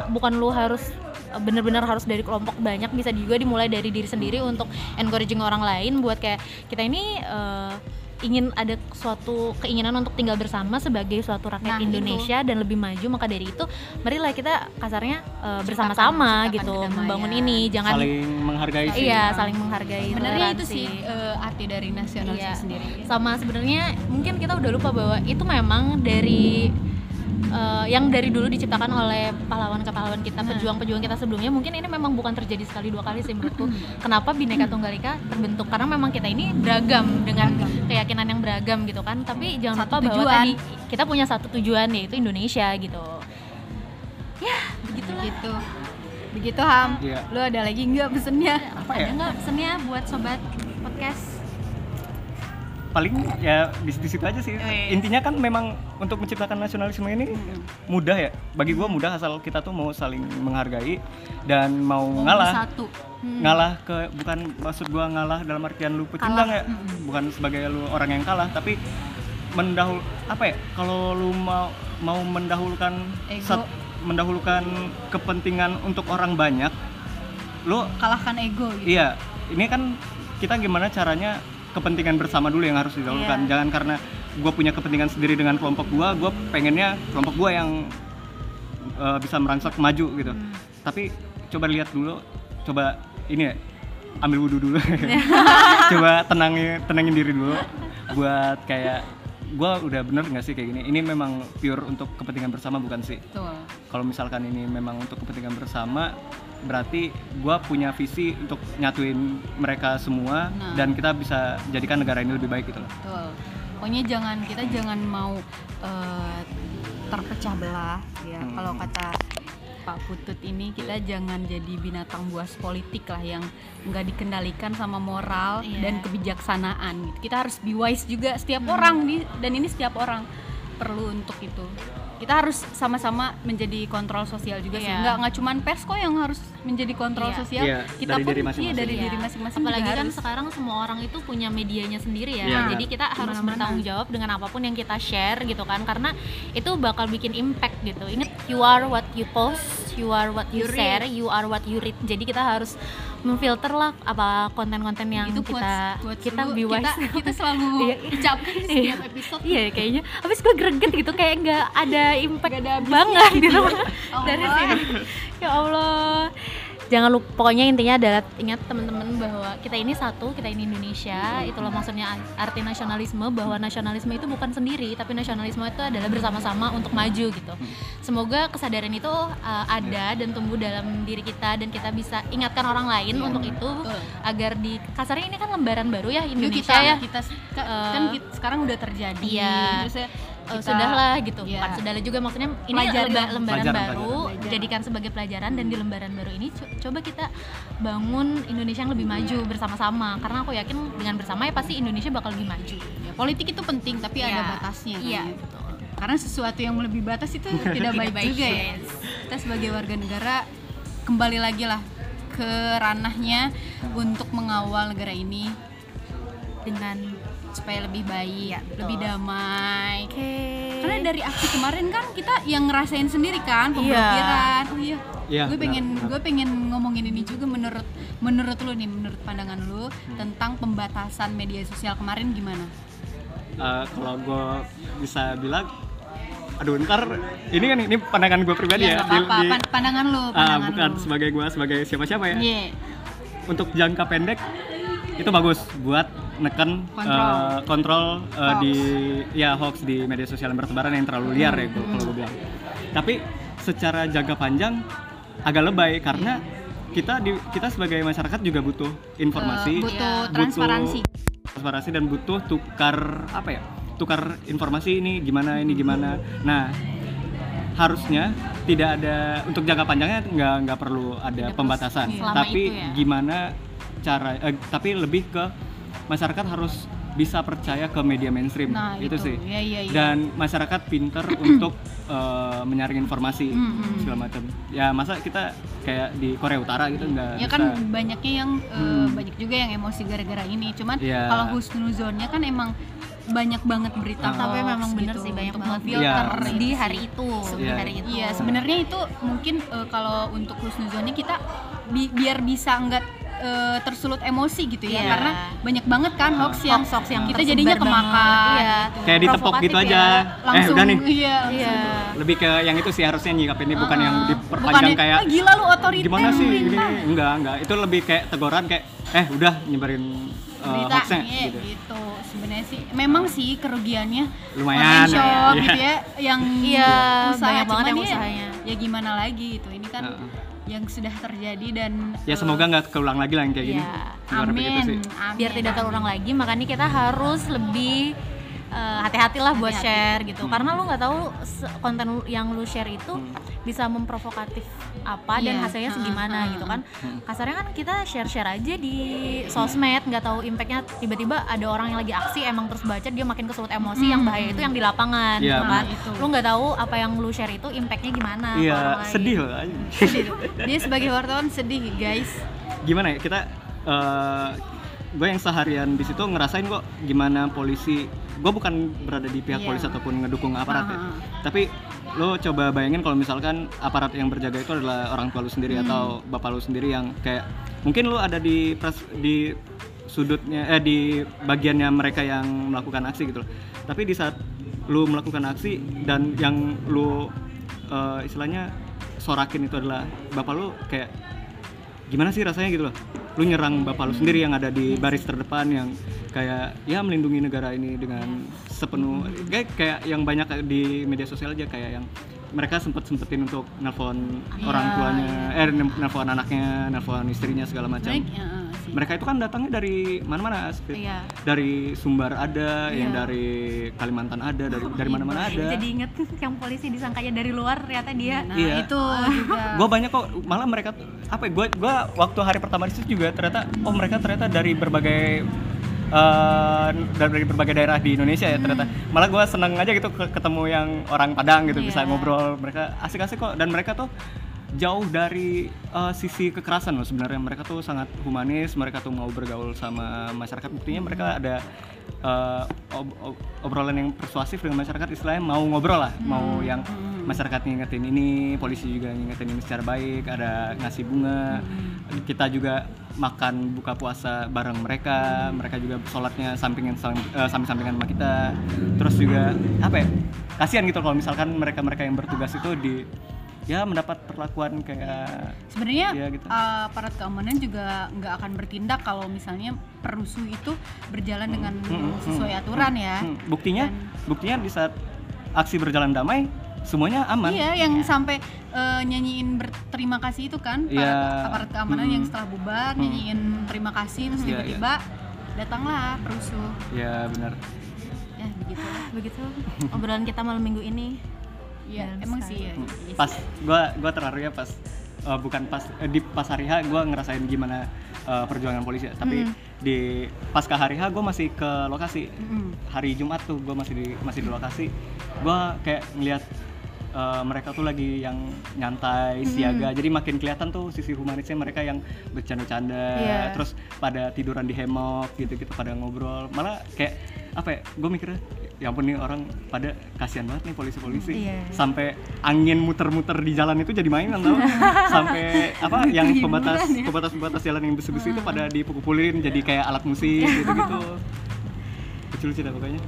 bukan lu harus eh, bener-bener harus dari kelompok banyak bisa juga dimulai dari diri sendiri untuk encouraging orang lain buat kayak kita ini eh, ingin ada suatu keinginan untuk tinggal bersama sebagai suatu rakyat Nah, Indonesia dan lebih maju maka dari itu marilah kita kasarnya eh, bersama-sama gitu membangun ini jangan saling menghargai sih iya saling menghargai Sebenarnya itu sih eh, arti dari nasionalisme Iya. sendiri. sama sebenarnya mungkin kita udah lupa bahwa itu memang dari eh, yang dari dulu diciptakan oleh pahlawan-pahlawan kita, pejuang-pejuang kita sebelumnya. Mungkin ini memang bukan terjadi sekali dua kali sih menurutku. Kenapa Bhinneka Tunggal Ika terbentuk? Karena memang kita ini beragam dengan keyakinan yang beragam gitu kan. Tapi jangan Satu lupa bahwa tujuan. tadi kita punya satu tujuan yaitu Indonesia gitu. Ya, begitulah. Begitu. Begitu Ham. Iya. Lu ada lagi nggak pesennya? apa Ada ya nggak pesennya buat sobat podcast? Paling ya di, di situ aja sih Wih. intinya kan memang untuk menciptakan nasionalisme ini mudah ya bagi gua mudah asal kita tuh mau saling menghargai dan mau ngalah Satu. ngalah ke bukan maksud gua ngalah dalam artian lu pecundang ya bukan sebagai lu orang yang kalah tapi mendahul apa ya kalau lu mau mau mendahulukan Ego. mendahulukan kepentingan untuk orang banyak lu Kalahkan ego gitu. Iya, ini kan kita gimana caranya kepentingan bersama dulu yang harus didahulukan. Iya. Jangan karena gue punya kepentingan sendiri dengan kelompok gue, gue pengennya kelompok gue yang uh, bisa merangsek maju gitu. Hmm. Tapi coba lihat dulu, coba ini ya, ambil wudhu dulu. coba tenangin tenangin diri dulu buat kayak gue udah bener nggak sih kayak gini ini memang pure untuk kepentingan bersama bukan sih kalau misalkan ini memang untuk kepentingan bersama berarti gue punya visi untuk nyatuin mereka semua Nah. dan kita bisa jadikan negara ini lebih baik gitu loh Betul. Pokoknya jangan kita jangan mau eh, terpecah belah ya. Hmm. Kalau kata Pak Putut ini kita jangan jadi binatang buas politik lah yang nggak dikendalikan sama moral Iya. dan kebijaksanaan gitu. Kita harus be wise juga setiap orang di dan ini setiap orang perlu untuk itu. Kita harus sama-sama menjadi kontrol sosial juga sih. Iya. Nggak nggak cuman pers kok yang harus menjadi kontrol Iya. sosial. Iya, kita dari pun diri iya, masing-masing. dari Iya. diri masing-masing Apalagi kan harus. sekarang semua orang itu punya medianya sendiri ya. Iya, Jadi kita harus Ke mana-mana. bertanggung jawab dengan apa pun yang kita share gitu kan. Karena itu bakal bikin impact gitu. Ingat you are what you post, you are what you, You read. share, you are what you read. Jadi kita harus memfilter lah apa konten-konten yang itu kita quotes- quotes kita be wise. kita, kita selalu Iya. ucapkan di Iya. setiap episode Iya kayaknya. Habis gue greget gitu kayak nggak ada impact ada banget gitu. Oh, Dari sini. Ya Allah. Jangan lupa pokoknya intinya adalah ingat teman-teman bahwa kita ini satu, kita ini Indonesia. Itulah maksudnya arti nasionalisme bahwa nasionalisme itu bukan sendiri, tapi nasionalisme itu adalah bersama-sama untuk maju gitu. Semoga kesadaran itu uh, ada dan tumbuh dalam diri kita dan kita bisa ingatkan orang lain untuk itu Betul. agar di kasarnya ini kan lembaran baru ya Yuk Indonesia kita, ya. kita Eh, kan kita, sekarang udah terjadi iya. terus ya Eh, kita- sudahlah gitu Iya. bukan sudahlah juga maksudnya ini lemba- lah. lembaran Pelajaran, baru pelajaran. jadikan sebagai pelajaran dan di lembaran baru ini co- coba kita bangun Indonesia yang lebih maju bersama-sama karena aku yakin dengan bersama ya pasti Indonesia bakal lebih maju Ya, politik itu penting tapi ada Iya. batasnya kan iya ya. betul karena sesuatu yang melebihi batas itu tidak baik baik, juga ya kita sebagai warga negara kembali lagi lah ke ranahnya untuk mengawal negara ini dengan supaya lebih baik, Iya, betul. lebih damai. oke Karena dari aksi kemarin kan kita yang ngerasain sendiri kan pemblokiran. Oh iya. Iya, gue pengen gue pengen ngomongin ini juga menurut menurut lu nih menurut pandangan lu Hmm. tentang pembatasan media sosial kemarin gimana? Eh, kalau gue bisa bilang aduh ntar ini kan ini pandangan gue pribadi Iya, ya nggak di- apa-apa. di- Pan- pandangan lu, ah, pandangan bukan lu. sebagai gue sebagai siapa-siapa ya Iya. untuk jangka pendek itu bagus buat neken Kontrol. eh, kontrol eh, Hoax. di ya hoax di media sosial yang bertebaran yang terlalu liar ya gua- kalau gue bilang. Tapi secara jangka panjang agak lebay karena kita di kita sebagai masyarakat juga butuh informasi, Eh, butuh Iya. transparansi. transparansi dan butuh tukar apa ya? Tukar informasi ini gimana ini gimana. Nah, harusnya tidak ada untuk jangka panjangnya nggak nggak perlu ada Ada pembatasan tapi ya. gimana cara eh, tapi lebih ke masyarakat harus bisa percaya ke media mainstream Nah, itu, itu. sih Iya, iya, iya. dan masyarakat pinter untuk eh, menyaring informasi Mm-mm. segala macam ya masa kita kayak di Korea Utara gitu nggak ya bisa kan banyaknya yang Hmm. banyak juga yang emosi gara-gara ini cuman Iya. kalau husnuzonnya kan emang banyak banget berita Ah. tapi memang bener gitu sih banyak banget ngefilter Iya. itu di sih. hari itu Iya. hari itu Iya, sebenarnya itu mungkin eh, kalau untuk husnuzonnya kita bi- biar bisa nggak eh, tersulut emosi gitu ya Iya. karena banyak banget kan hoax yang Hoax-hoax yang kita jadinya kemakan Iya. gitu. kayak ditepok gitu Provokatif aja ya. eh langsung udah nih iya iya lebih ke yang itu sih harusnya nyikapin ini bukan yang Heeh. diperpanjang Bukannya, kayak "Ah, gila lu otoriter gimana sih pemerintah." enggak enggak itu lebih kayak teguran kayak eh udah nyebarin uh, berita hoaxnya iya, gitu gitu. sebenarnya sih memang sih kerugiannya Lumayan, shop ya. gitu ya yang Iya, usaha banyak banget yang ya, usahanya. ya gimana lagi gitu ini kan. Yang sudah terjadi dan ya eh, semoga nggak keulang lagi lah yang kayak gini. Ibaratnya gitu amin, sih. amin biar tidak terulang lagi makanya kita harus lebih eh, hati-hatilah buat Hati-hati. share gitu Hmm. karena lu nggak tahu konten yang lu share itu Hmm. bisa memprovokatif apa dan Iya. hasilnya Heeh, segimana heeh, gitu kan Hmm. kasarnya kan kita share-share aja di sosmed nggak tahu impactnya tiba-tiba ada orang yang lagi aksi emang terus baca dia makin kesulut emosi yang bahaya itu yang di lapangan Iya, gitu kan. Itu. lu nggak tahu apa yang lu share itu impactnya gimana iya lain. sedih loh Sedih tuh. dia sebagai wartawan sedih guys gimana ya kita gue yang seharian di situ ngerasain kok gimana polisi gue bukan berada di pihak Iya. polisi ataupun ngedukung aparat ya. Ah. tapi lo coba bayangin kalau misalkan aparat yang berjaga itu adalah orang tua lu sendiri Hmm. atau bapak lu sendiri yang kayak mungkin lu ada di pres- di sudutnya eh di bagiannya mereka yang melakukan aksi gitu loh. tapi di saat lu melakukan aksi dan yang lu eh, istilahnya sorakin itu adalah bapak lu kayak gimana sih rasanya gitu loh lu nyerang bapak lu sendiri yang ada di baris terdepan yang kayak ya melindungi negara ini dengan sepenuh kayak kayak yang banyak di media sosial aja kayak yang mereka sempet sempetin untuk nelpon Iya, orang tuanya eh nelpon anaknya nelpon istrinya segala macam sih. mereka itu kan datangnya dari mana-mana. Iya. dari Sumbar ada yang Iya. dari Kalimantan ada dari dari mana-mana ada jadi inget yang polisi disangkanya dari luar ternyata dia nah Iya. itu juga gue banyak kok malah mereka apa ya gue gua waktu hari pertama di situ juga ternyata oh mereka ternyata dari berbagai eh, dari berbagai daerah di Indonesia ya ternyata. Malah gue seneng aja gitu ke- ketemu yang orang Padang gitu bisa Iya. ngobrol mereka. Asik-asik kok. Dan mereka tuh jauh dari eh, sisi kekerasan loh sebenarnya. Mereka tuh sangat humanis mereka tuh mau bergaul sama masyarakat. Buktinya mereka ada eh, ob- ob- obrolan yang persuasif dengan masyarakat. Istilahnya mau ngobrol lah mau yang masyarakat ngingetin ini polisi juga ngingetin ini secara baik ada ngasih bunga. Kita juga makan buka puasa bareng mereka. Mereka juga sholatnya sampingan samping sampingan sama kita. Terus juga apa ya kasihan gitu kalau misalkan mereka mereka yang bertugas itu di ya mendapat perlakuan kayak sebenarnya Iya, gitu. uh, aparat keamanan juga nggak akan bertindak kalau misalnya perusuh itu berjalan dengan Hmm, sesuai hmm, aturan ya hmm, buktinya buktinya di saat aksi berjalan damai semuanya aman Iya, yang sampai uh, nyanyiin berterima kasih itu kan para Iya. aparat keamanan Hmm. yang setelah bubar Hmm. nyanyiin terima kasih terus Iya, tiba-tiba datanglah perusuh. ya benar Ya begitu. begitu obrolan kita malam minggu ini Iya, emang sih ya. Pas gua gua terharu ya pas eh, bukan pas eh, di pas hari H gua ngerasain gimana eh, perjuangan polisi ya. tapi Mm. di pasca hari H gua masih ke lokasi Mm-mm. hari Jumat tuh gua masih di masih di lokasi gua kayak ngelihat eh, mereka tuh lagi yang nyantai siaga jadi makin kelihatan tuh sisi humanisnya mereka yang bercanda-canda Iya. terus pada tiduran di hemok gitu-gitu pada ngobrol malah kayak apa ya gue mikirnya ya ampun nih orang pada kasihan banget nih polisi-polisi. Iya. sampai angin muter-muter di jalan itu jadi mainan tau. Sampai apa yang pembatas pembatas pembatas jalan yang besi-besi itu pada dipukul-pukulin jadi kayak alat musik gitu-gitu. Lucu-lucu dah pokoknya.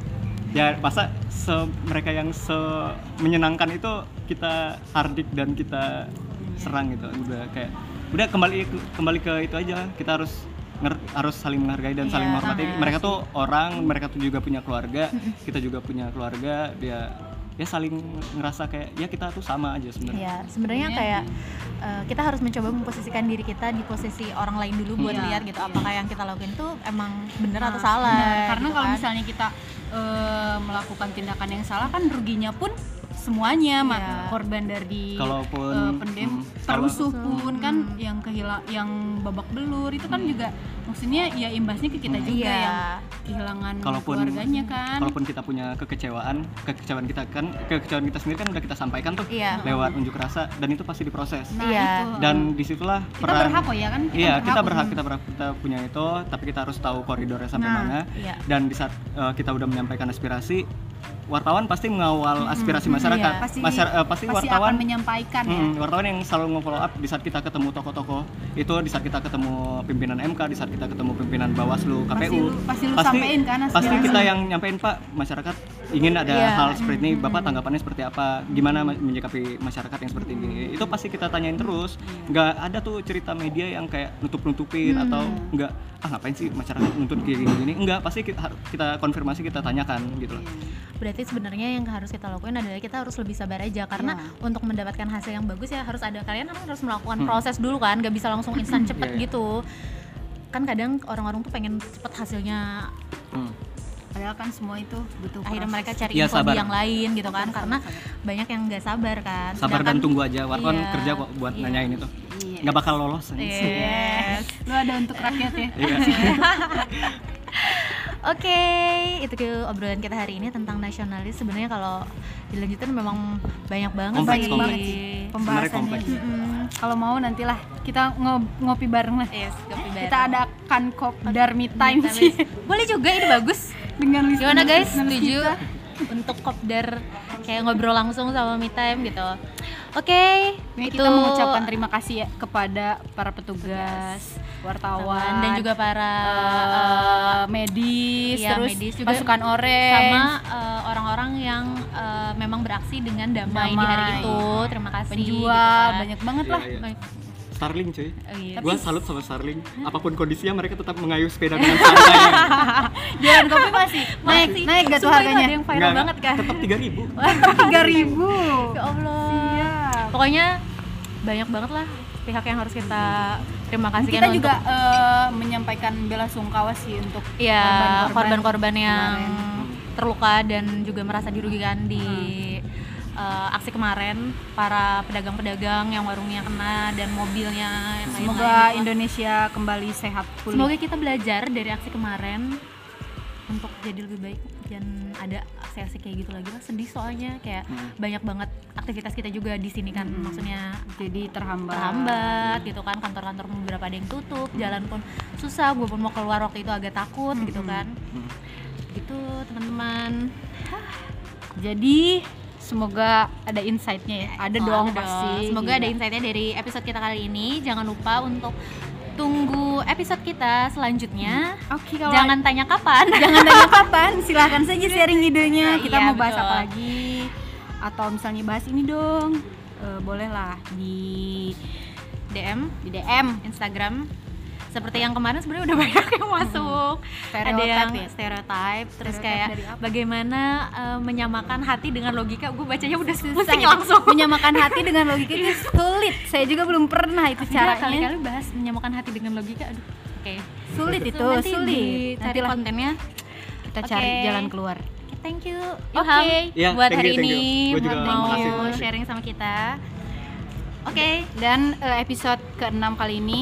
Ya masa se mereka yang se menyenangkan itu kita hardik dan kita serang gitu. Udah kayak udah kembali ke- kembali ke itu aja. Kita harus harus saling menghargai dan saling Iya, menghormati sama mereka tuh orang mereka tuh juga punya keluarga kita juga punya keluarga dia ya saling ngerasa kayak ya kita tuh sama aja sebenarnya ya sebenarnya Iya. kayak eh, kita harus mencoba memposisikan diri kita di posisi orang lain dulu buat Iya. lihat gitu apakah yang kita lakuin tuh emang bener atau Nah, salah benar. Karena gitu kalau kan. misalnya kita eh, melakukan tindakan yang salah kan ruginya pun semuanya Iya. korban dari Kalaupun, eh, pendem mm, perusuh kalau- pun kan yang kehilang yang babak belur itu kan juga maksudnya ya imbasnya ke kita juga Iya. yang kehilangan Kalaupun- keluarganya kan kalaupun kita punya kekecewaan kekecewaan kita kan kekecewaan kita sendiri kan udah kita sampaikan tuh Iya. lewat unjuk rasa dan itu pasti diproses nah Iya. itu dan di situlah kita peran berhak kok ya kan iya kita berhak kita berhak kita punya itu tapi kita harus tahu koridornya sampai Nah, mana iya. dan di saat uh, kita udah menyampaikan aspirasi wartawan pasti mengawal aspirasi masyarakat. Iya. pasti Masyar- uh, pasti, pasti wartawan akan menyampaikan ya. Mm, wartawan yang selalu nge-follow up di saat kita ketemu tokoh-tokoh itu di saat kita ketemu pimpinan MK di saat kita ketemu pimpinan Bawaslu Pasti KPU lu- pasti lu sampein kan pasti kita yang nyampein Pak masyarakat ingin ada Iya. hal seperti ini. Bapak tanggapannya seperti apa? Gimana ma- menyikapi masyarakat yang seperti ini? Itu pasti kita tanyain terus. Nggak ada tuh cerita media yang kayak nutup-nutupin atau nggak ah ngapain sih masyarakat nuntut kayak gini-gini? Enggak pasti kita, kita konfirmasi kita tanyakan gitu loh. Berarti sebenarnya yang harus kita lakuin adalah kita harus lebih sabar aja karena Iya. untuk mendapatkan hasil yang bagus ya harus ada kalian kan harus melakukan proses dulu kan, nggak bisa langsung instan cepet Iya, iya. gitu. Kan kadang orang-orang tuh pengen cepet hasilnya, Hmm. padahal kan semua itu butuh akhirnya proses. mereka cari Iya, info sabar. di yang lain gitu kan, karena banyak yang nggak sabar kan. sabar dan Sedangkan- tunggu aja wartawan Iya, kerja kok buat iya. nanyain itu Iya. nggak bakal lolos Yes. lu ada untuk rakyat ya Oke, itu ke obrolan kita hari ini tentang nasionalis. Sebenarnya kalau dilanjutin memang banyak banget Kompleks, sih. banget sih pembahasannya kompleks. Mm-mm. kalau mau nantilah kita ngo- ngopi bareng lah Yes, kopi bareng. kita adakan kopdar me time sih Boleh juga ini bagus. dengan listener- Gimana guys? Setuju kita. untuk kopdar kayak ngobrol langsung sama me time gitu. Oke, itu kita mengucapkan terima kasih ya kepada para petugas, wartawan, dan juga para eh, medis, iya, terus medis juga pasukan orange, sama eh, orang-orang yang eh, memang beraksi dengan damai, di hari Damai. itu. Terima kasih. penjual, gitu kan. banyak banget lah. Iya, iya. Starling cuy Oh, iya. gua salut sama Starling apa pun kondisinya mereka tetap mengayuh sepeda dengan santai Jualan kopi masih naik, naik gak tuh harganya? ada yang viral banget kan. tetap tiga ribu Tiga ribu. Ya Allah. Pokoknya banyak banget lah pihak yang harus kita terima kasih Kita juga eh, menyampaikan bela sungkawa sih untuk ya korban-korban yang kemarin. terluka dan juga merasa dirugikan di eh, aksi kemarin para pedagang-pedagang yang warungnya kena dan mobilnya yang Semoga gitu. Indonesia kembali sehat pulih. semoga kita belajar dari aksi kemarin untuk jadi lebih baik dan ada aksi-aksi kayak gitu lagi lah sedih soalnya kayak Hmm. banyak banget aktivitas kita juga di sini kan Hmm. maksudnya jadi terhambat. terhambat gitu kan kantor-kantor beberapa ada yang tutup jalan pun susah gue pun mau keluar waktu itu agak takut gitu kan Hmm. gitu teman-teman Jadi semoga ada insight-nya ya. Ada Oh, dong ada pasti. semoga ada Gila. insightnya dari episode kita kali ini jangan lupa untuk tunggu episode kita selanjutnya Oke kalau jangan tanya kapan jangan tanya kapan, silahkan saja sharing idenya. Kita Iya, mau bahas betul. apa lagi? Atau misalnya bahas ini dong. Eh, bolehlah di DM di DM. Instagram seperti yang kemarin sebenarnya udah banyak yang masuk ada Stereotype yang ya? stereotype terus Stereotype kayak bagaimana eh, menyamakan hati dengan logika gue bacanya udah Susah pusing itu. langsung menyamakan hati dengan logika itu sulit. Saya juga belum pernah itu Caranya caranya. kali-kali bahas menyamakan hati dengan logika aduh oke Sulit itu, Nanti sulit. cari Nantilah kontennya kita cari Oke. jalan keluar. Oke, thank you Oke. Ilham Iya, buat hari you, ini mau sharing sama kita oke Dan eh, episode ke-6 kali ini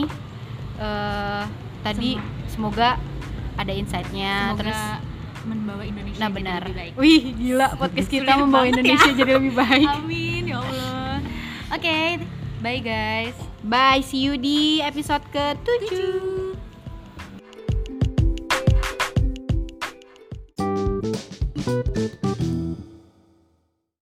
uh, tadi semoga, semoga ada insightnya terus membawa Indonesia nah, benar. jadi lebih baik. Wih, gila podcast kita membawa Indonesia ya. jadi lebih baik. Amin ya Allah. Oke, okay, bye guys. Bye, see you di episode ke-7. 7.